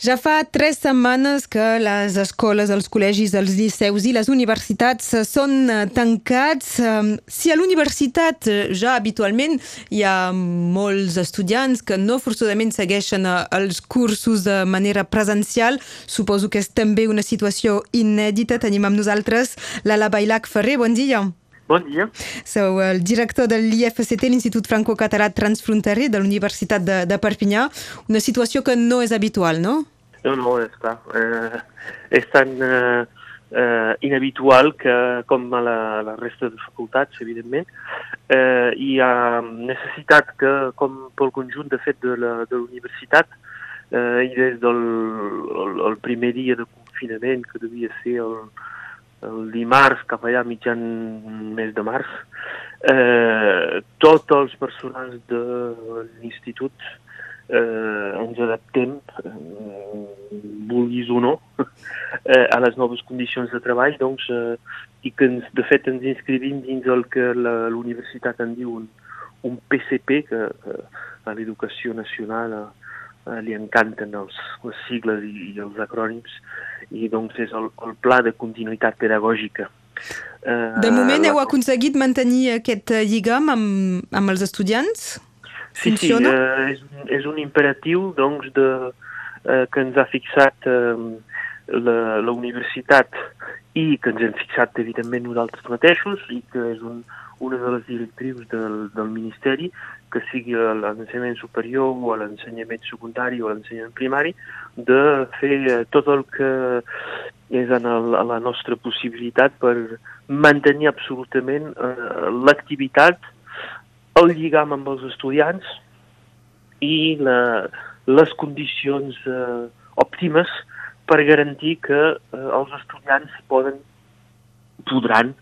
Ja fa tres setmanes que les escoles, els col·legis, els liceus i les universitats són eh, tancats. Si a l'universitat eh, ja habitualment hi ha molts estudiants que no forçosament segueixen eh, els cursos de manera presencial, suposo que és també una situació inèdita. Tenim amb nosaltres l'Ala Bailac Ferrer. Bon dia. Bon dia. Sou el director de l'IFCT, l'Institut Franco-Català Transfronterer de l'Universitat de, de Perpinyà. Una situació que no és habitual, no? No, no, és clar. Eh, és tan eh, eh, inhabitual que com a la, la resta de facultats, evidentment, eh, hi ha necessitat que, com pel conjunt, de fet, de l'universitat, eh, i des del el, el primer dia de confinament, que devia ser el, el dimarts cap allà mitjan mes de març, eh, tots els personals de l'institut eh, ens adaptem, eh, vulguis o no, eh, a les noves condicions de treball, doncs, eh, i que ens, de fet ens inscrivim dins el que l'universitat en diu un, un PCP, que, que a l'educació nacional eh, eh, li encanten els, les sigles i, i els acrònims, i doncs és el, el pla de continuïtat pedagògica. Eh, de moment heu aconseguit mantenir aquest lligam amb, amb els estudiants? Sí, Funciona? sí, eh, és, és un imperatiu doncs, de, eh, que ens ha fixat eh, la, la universitat i que ens hem fixat evidentment nosaltres mateixos i que és un, una de les directrius del, del Ministeri, que sigui a l'ensenyament superior o a l'ensenyament secundari o a l'ensenyament primari, de fer tot el que és en el, a la nostra possibilitat per mantenir absolutament eh, l'activitat, el lligam amb els estudiants i la, les condicions eh, òptimes per garantir que eh, els estudiants poden podran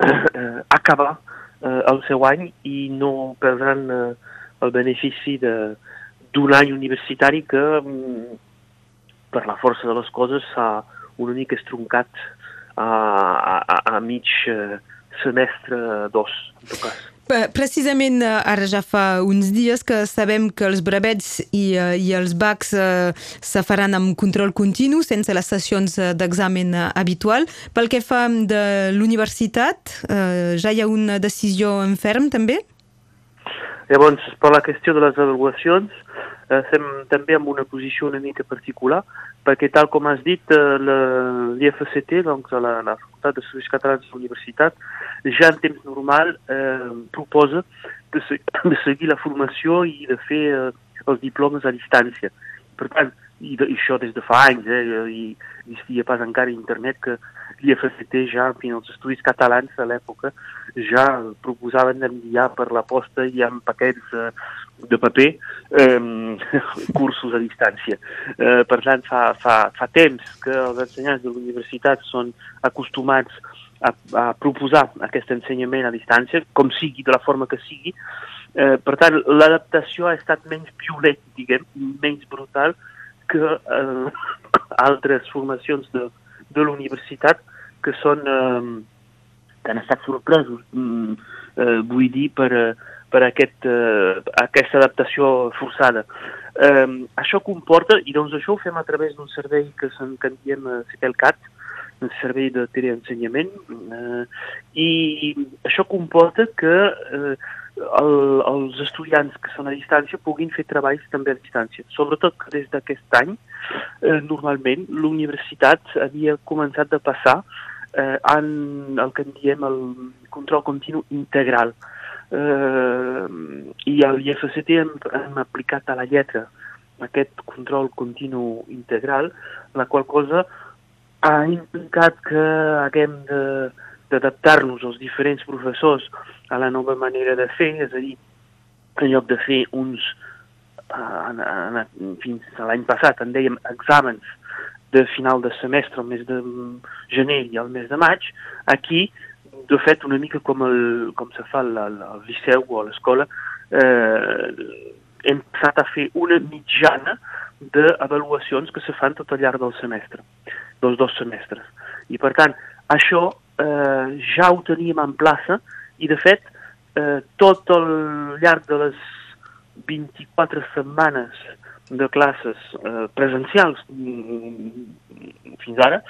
eh, acabar eh, el seu any i no perdran eh, el benefici d'un any universitari que mm, per la força de les coses s'ha una mica estroncat a, a, a mig eh, semestre dos, en tot cas. Precisament eh, ara ja fa uns dies que sabem que els brevets i, eh, i els BACs eh, se faran amb control continu, sense les sessions d'examen habitual. Pel que fa de l'universitat, ja hi ha una decisió en ferm també? Llavors, per la qüestió de les avaluacions, estem també en una posició una mica particular, perquè tal com has dit, l'IFCT, doncs la, la Facultat de Serveis Catalans de la Universitat, ja en temps normal eh, proposa de, se, de seguir la formació i de fer eh, els diplomes a distància. Per tant, i, de, i això des de fa anys, eh, i existia pas encara internet que l'IFCT ja, en fi, els estudis catalans a l'època ja proposaven d'enviar per la posta i amb paquets eh, de paper eh, cursos a distància. Eh, per tant, fa, fa, fa temps que els ensenyants de l'universitat són acostumats a, a proposar aquest ensenyament a distància, com sigui, de la forma que sigui. Eh, per tant, l'adaptació ha estat menys violent, diguem, menys brutal que eh, altres formacions de, de l'universitat que són eh, que han estat sorpresos, mm, eh, vull dir, per, per aquest, eh, aquesta adaptació forçada. Eh, això comporta, i doncs això ho fem a través d'un servei que, que en diem eh, CPLCAT, un servei de teleensenyament, eh, i això comporta que eh, el, els estudiants que són a distància puguin fer treballs també a distància. Sobretot que des d'aquest any, eh, normalment, l'universitat havia començat a passar eh, en el que en diem el control continu integral. I a l'IFCT hem, hem aplicat a la lletra aquest control continu integral, la qual cosa ha implicat que haguem d'adaptar-nos als diferents professors a la nova manera de fer, és a dir, en lloc de fer uns, uh, en, en, fins a l'any passat, en dèiem exàmens de final de semestre, el mes de gener i el mes de maig, aquí, de fet, una mica com, el, com se fa al, al liceu o a l'escola, eh, hem passat a fer una mitjana d'avaluacions que se fan tot al llarg del semestre, dels dos semestres. I per tant, això eh, ja ho teníem en plaça i de fet eh, tot el llarg de les 24 setmanes de classes eh, presencials mm, fins ara,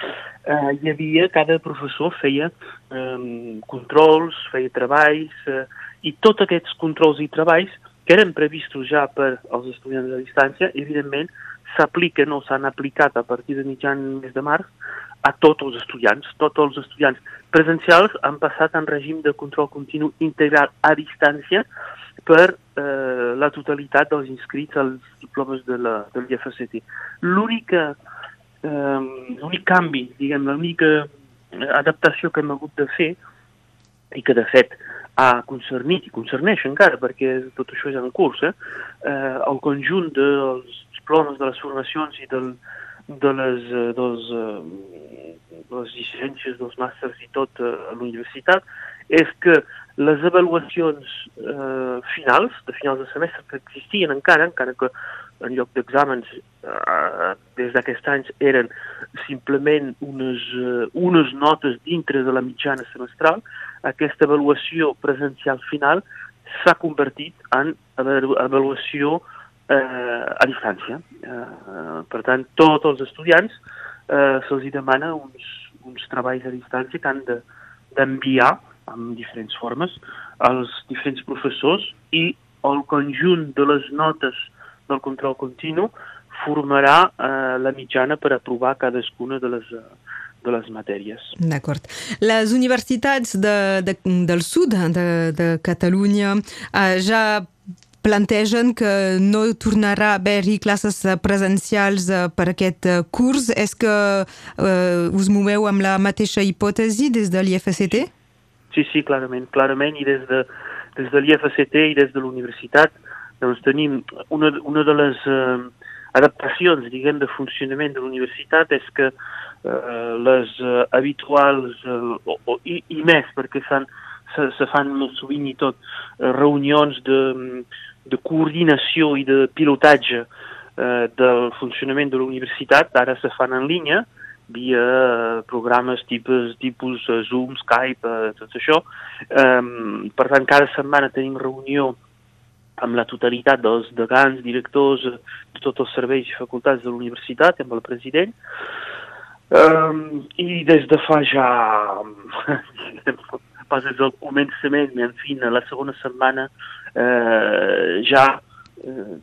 eh, hi havia, cada professor feia eh, controls, feia treballs, eh, i tots aquests controls i treballs que eren previstos ja per als estudiants a distància, evidentment s'apliquen o s'han aplicat a partir de mitjan mes de març a tots els estudiants. Tots els estudiants presencials han passat en règim de control continu integral a distància per eh, la totalitat dels inscrits als diplomes de l'IFCT. L'únic eh, canvi, diguem, l'única adaptació que hem hagut de fer i que de fet ha concernit i concerneix encara perquè tot això és en curs, eh? eh el conjunt dels diplomes de les formacions i del, de les, eh, dels, eh, de les llicències, dels màsters i tot eh, a l'universitat, és que les avaluacions eh, finals, de finals de semestre, que existien encara, encara que en lloc d'exàmens eh, des d'aquest any eren simplement unes, eh, unes notes dintre de la mitjana semestral, aquesta avaluació presencial final s'ha convertit en avaluació eh, a distància. Eh, per tant, tots els estudiants eh, se'ls demana uns, uns treballs a distància que han d'enviar de, amb diferents formes als diferents professors i el conjunt de les notes del control continu formarà eh, la mitjana per aprovar cadascuna de les, de les matèries. D'acord. Les universitats de, de, del sud de, de Catalunya eh, ja plantegen que no tornarà a haver-hi classes presencials eh, per aquest eh, curs. És que eh, us moveu amb la mateixa hipòtesi des de l'IFCT? Sí, sí, clarament, clarament, i des de, des de l'IFCT i des de l'universitat doncs tenim una, una de les eh, adaptacions, diguem, de funcionament de l'universitat és que eh, les eh, habituals, eh, o, o, i, i més, perquè fan, se, se fan més sovint i tot, eh, reunions de, de coordinació i de pilotatge eh, del funcionament de l'universitat, ara se fan en línia, via eh, programes tipus, tipus eh, Zoom, Skype, eh, tot això. Um, per tant, cada setmana tenim reunió amb la totalitat dels degans, directors, de tots els serveis i facultats de l'universitat, amb el president. Um, I des de fa ja, pas des del començament, en fi, la segona setmana, eh, ja eh,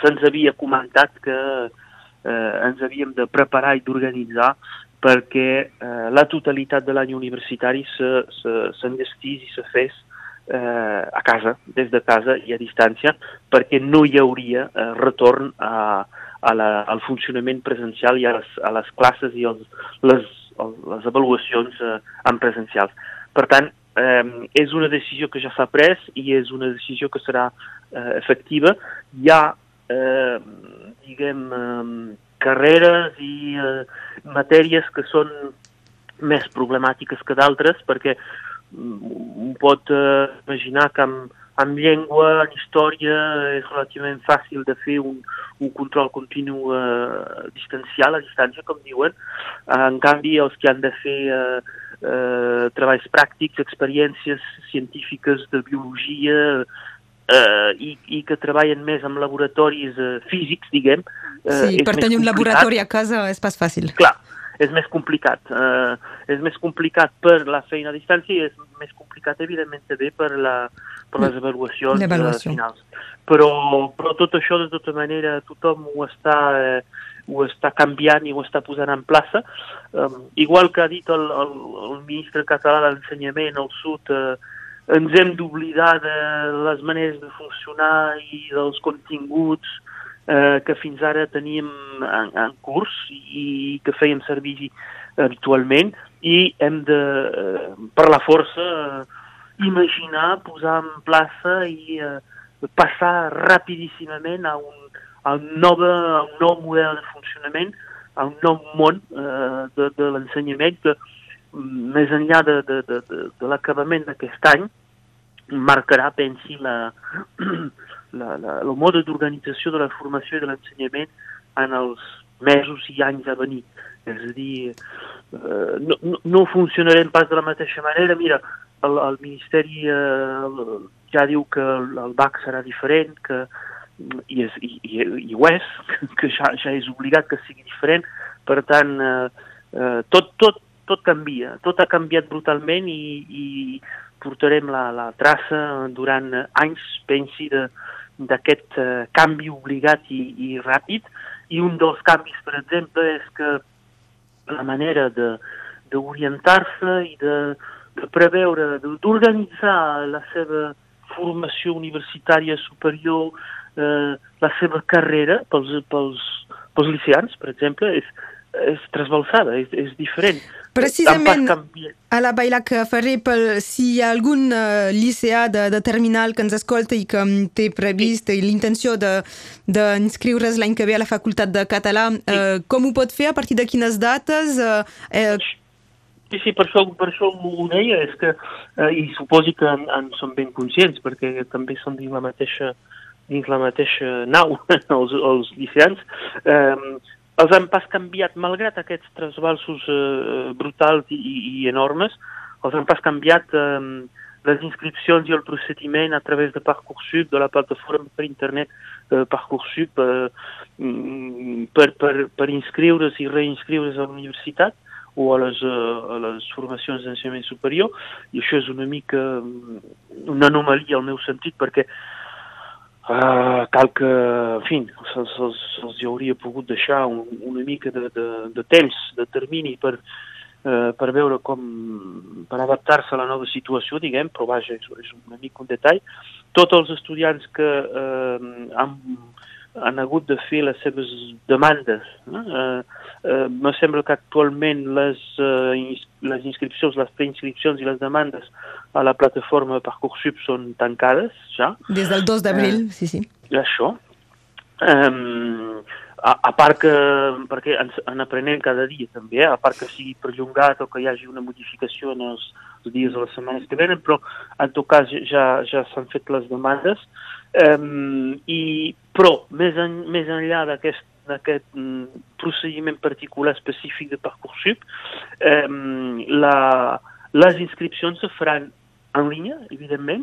se'ns havia comentat que eh, ens havíem de preparar i d'organitzar perquè eh, la totalitat de l'any universitari s'enllestís i se fes eh, a casa, des de casa i a distància, perquè no hi hauria eh, retorn a, a la, al funcionament presencial i a les, a les classes i els, les, les avaluacions eh, en presencials. Per tant, eh, és una decisió que ja s'ha pres i és una decisió que serà eh, efectiva. Hi ha, eh, diguem, eh, carreres i eh, matèries que són més problemàtiques que d'altres perquè mm, un pot eh, imaginar que amb, amb llengua, en història, és relativament fàcil de fer un, un control continu eh, distancial, a distància, com diuen. En canvi, els que han de fer eh, eh, treballs pràctics, experiències científiques de biologia, eh, i, i que treballen més amb laboratoris eh, físics, diguem. Eh, sí, per tenir un laboratori a casa és pas fàcil. Clar, és més complicat. Eh, és més complicat per la feina a distància i és més complicat, evidentment, també per, la, per les avaluacions eh, finals. Però, però tot això, de tota manera, tothom ho està, eh, ho està canviant i ho està posant en plaça. Um, igual que ha dit el, el, el ministre català d'Ensenyament al sud, eh, ens hem d'oblidar de les maneres de funcionar i dels continguts eh, que fins ara teníem en, en curs i que fèiem servir habitualment i hem de, eh, per la força, eh, imaginar, posar en plaça i eh, passar rapidíssimament a un, a, un nova, a un nou model de funcionament, a un nou món eh, de, de l'ensenyament que més enllà de, de, de, de, de l'acabament d'aquest any, marcarà, pensi, la, la, la, el mode d'organització de la formació i de l'ensenyament en els mesos i anys a venir. És a dir, eh, no, no, funcionarem pas de la mateixa manera. Mira, el, el Ministeri eh, ja diu que el, el BAC serà diferent, que, i, és, i, i, i ho és, que ja, ja és obligat que sigui diferent, per tant, eh, eh, tot, tot, tot canvia, tot ha canviat brutalment i, i portarem la, la traça durant anys, pensi, d'aquest eh, canvi obligat i, i ràpid, i un dels canvis, per exemple, és que la manera d'orientar-se i de, de preveure, d'organitzar la seva formació universitària superior, eh, la seva carrera pels, pels, pels liceans, per exemple, és, és trasbalsada, és, és diferent. Precisament, a la Bailac Ferrer, pel, si hi ha algun uh, liceà de, de terminal que ens escolta i que té previst sí. l'intenció d'inscriure's l'any que ve a la Facultat de Català, sí. uh, com ho pot fer, a partir de quines dates? Uh, eh, Sí, sí, per això, per això ho deia, és que, eh, i suposi que en, en són ben conscients, perquè també són dins la mateixa, dins la mateixa nau, els, els liceans, eh, els han pas canviat, malgrat aquests trasbalsos eh, brutals i, i enormes, els han pas canviat eh, les inscripcions i el procediment a través de Parcoursup, de la plataforma per internet eh, Parcoursup, eh, mm, per, per, per inscriure's i reinscriure's a la universitat, o a les, uh, a les formacions d'ensenyament superior, i això és una mica mm, una anomalia al meu sentit, perquè uh, cal que, en fi, se'ls se, se hauria pogut deixar un, una mica de, de, de temps, de termini per, uh, per veure com, per adaptar-se a la nova situació, diguem, però vaja, és, és una mica un detall. Tots els estudiants que uh, han han hagut de fer les seves demandes. Eh? Eh, eh, me sembla que actualment les, eh, les inscripcions, les preinscripcions i les demandes a la plataforma Parcoursup són tancades ja. Des del 2 d'abril, eh, sí, sí. Això. Eh, a, a part que, perquè ens en aprenem cada dia també, eh? a part que sigui perllongat o que hi hagi una modificació en els, els dies o les setmanes que venen, però en tot cas ja, ja s'han fet les demandes. Um, i, però, més, en, més enllà d'aquest d'aquest mm, procediment particular específic de Parcoursup, um, la, les inscripcions se faran en línia, evidentment,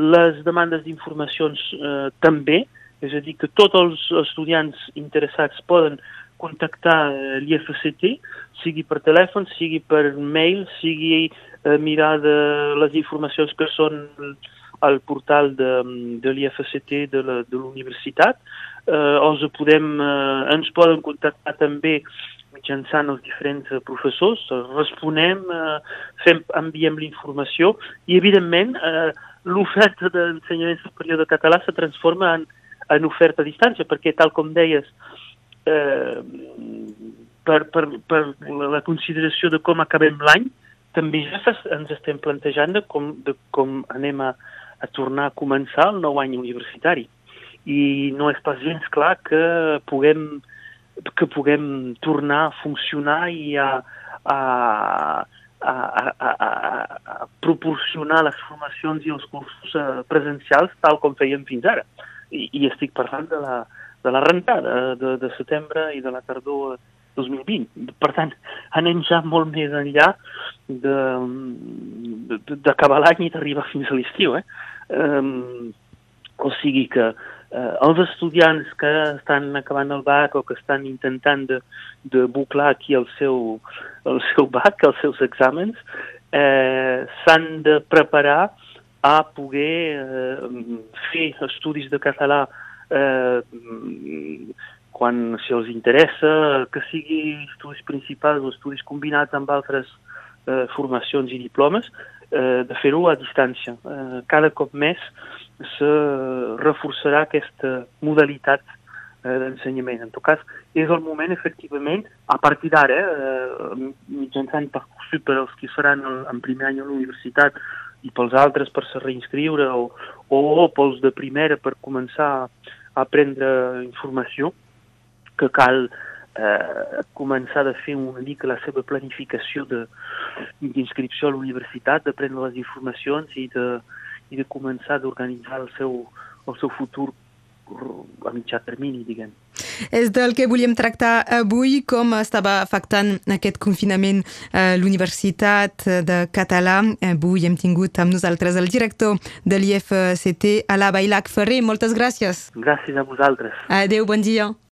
les demandes d'informacions eh, també, és a dir, que tots els estudiants interessats poden contactar eh, l'IFCT, sigui per telèfon, sigui per mail, sigui eh, mirar de les informacions que són al portal de, de l'IFCT de l'universitat. Eh, els podem, eh, ens poden contactar també mitjançant els diferents eh, professors, responem, eh, fem, enviem l'informació i, evidentment, eh, l'oferta d'ensenyament superior de català se transforma en, en oferta a distància, perquè, tal com deies, eh, per, per, per la consideració de com acabem l'any, també ja ens estem plantejant de com, de com anem a, a tornar a començar el nou any universitari. I no és pas gens clar que puguem, que puguem tornar a funcionar i a, a, a, a, a, a proporcionar les formacions i els cursos eh, presencials tal com fèiem fins ara. I, i estic parlant de la, de la rentada de, de setembre i de la tardor 2020. Per tant, anem ja molt més enllà d'acabar l'any i d'arribar fins a l'estiu. Eh? Um, o sigui que eh, els estudiants que estan acabant el BAC o que estan intentant de, de buclar aquí el seu, el seu BAC, els seus exàmens, eh, s'han de preparar a poder eh, fer estudis de català eh, quan, si els interessa, que sigui estudis principals o estudis combinats amb altres eh, formacions i diplomes, eh, de fer-ho a distància. Eh, cada cop més se reforçarà aquesta modalitat eh, d'ensenyament. En tot cas, és el moment, efectivament, a partir d'ara, eh, mitjançant Parcoursup per als que faran el, en primer any a la universitat i pels altres per se reinscriure o, o pels de primera per començar a prendre informació, que cal eh, començar a fer una mica la seva planificació d'inscripció a la universitat, de prendre les informacions i de, i de començar d'organitzar el, seu, el seu futur a mitjà termini, diguem. És del que volíem tractar avui, com estava afectant aquest confinament a l'Universitat de Català. Avui hem tingut amb nosaltres el director de l'IFCT, Alà Bailac Ferrer. Moltes gràcies. Gràcies a vosaltres. Adéu, bon dia.